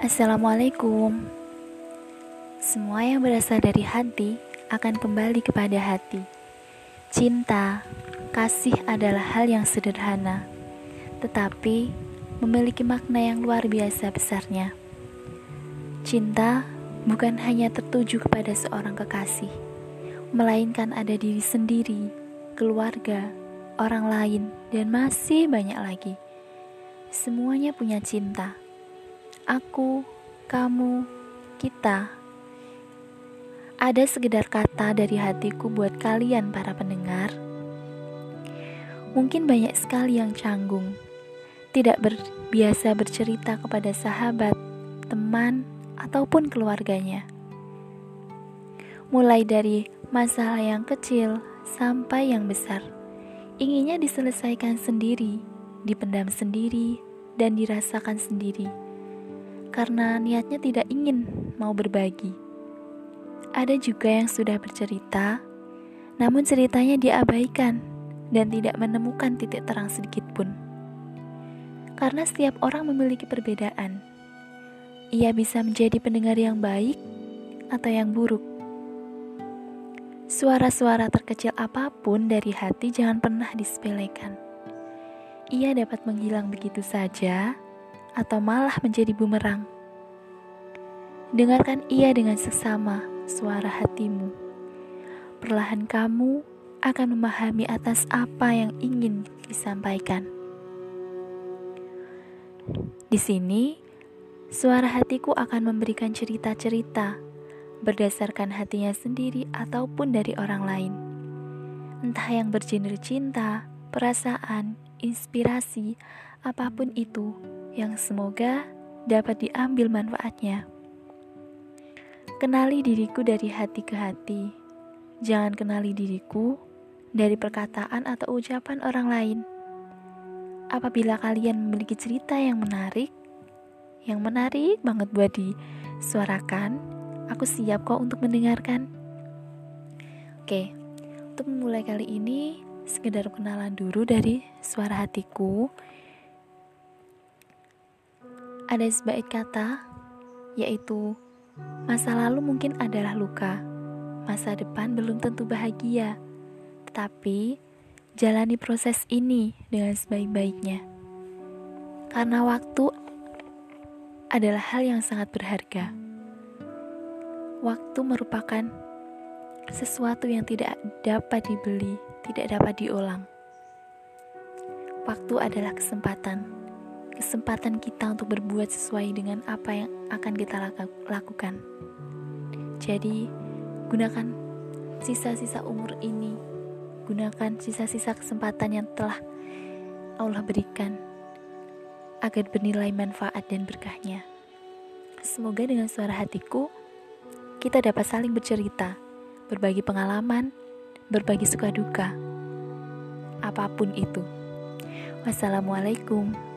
Assalamualaikum. Semua yang berasal dari hati akan kembali kepada hati. Cinta, kasih adalah hal yang sederhana, tetapi memiliki makna yang luar biasa besarnya. Cinta bukan hanya tertuju kepada seorang kekasih, melainkan ada diri sendiri, keluarga, orang lain, dan masih banyak lagi. Semuanya punya cinta. Aku, kamu, kita. Ada sekedar kata dari hatiku buat kalian para pendengar. Mungkin banyak sekali yang canggung, tidak berbiasa bercerita kepada sahabat, teman, ataupun keluarganya. Mulai dari masalah yang kecil sampai yang besar, inginnya diselesaikan sendiri, dipendam sendiri, dan dirasakan sendiri, karena niatnya tidak ingin mau berbagi. Ada juga yang sudah bercerita, namun ceritanya diabaikan dan tidak menemukan titik terang sedikit pun. Karena setiap orang memiliki perbedaan. Ia bisa menjadi pendengar yang baik atau yang buruk. Suara-suara terkecil apa pun dari hati jangan pernah disepelekan. Ia dapat menghilang begitu saja atau malah menjadi bumerang. Dengarkan ia dengan seksama suara hatimu. Perlahan kamu akan memahami atas apa yang ingin disampaikan. Di sini, suara hatiku akan memberikan cerita-cerita berdasarkan hatinya sendiri ataupun dari orang lain. Entah yang bergenre cinta, perasaan, inspirasi, apa pun itu yang semoga dapat diambil manfaatnya. Kenali diriku dari hati ke hati. Jangan kenali diriku dari perkataan atau ucapan orang lain. Apabila kalian memiliki cerita yang menarik, yang menarik banget buat disuarakan, aku siap kok untuk mendengarkan. Oke, untuk memulai kali ini, sekedar kenalan dulu dari suara hatiku. Ada sebaik kata, yaitu masa lalu mungkin adalah luka, masa depan belum tentu bahagia tapi jalani proses ini dengan sebaik-baiknya. Karena waktu adalah hal yang sangat berharga. Waktu merupakan sesuatu yang tidak dapat dibeli, tidak dapat diulang. Waktu adalah kesempatan, kesempatan kita untuk berbuat sesuai dengan apa yang akan kita lakukan. Jadi, gunakan sisa-sisa umur ini gunakan sisa-sisa kesempatan yang telah Allah berikan agar bernilai manfaat dan berkahnya. Semoga dengan suara hatiku kita dapat saling bercerita, berbagi pengalaman, berbagi suka duka, apa pun itu. Wassalamualaikum.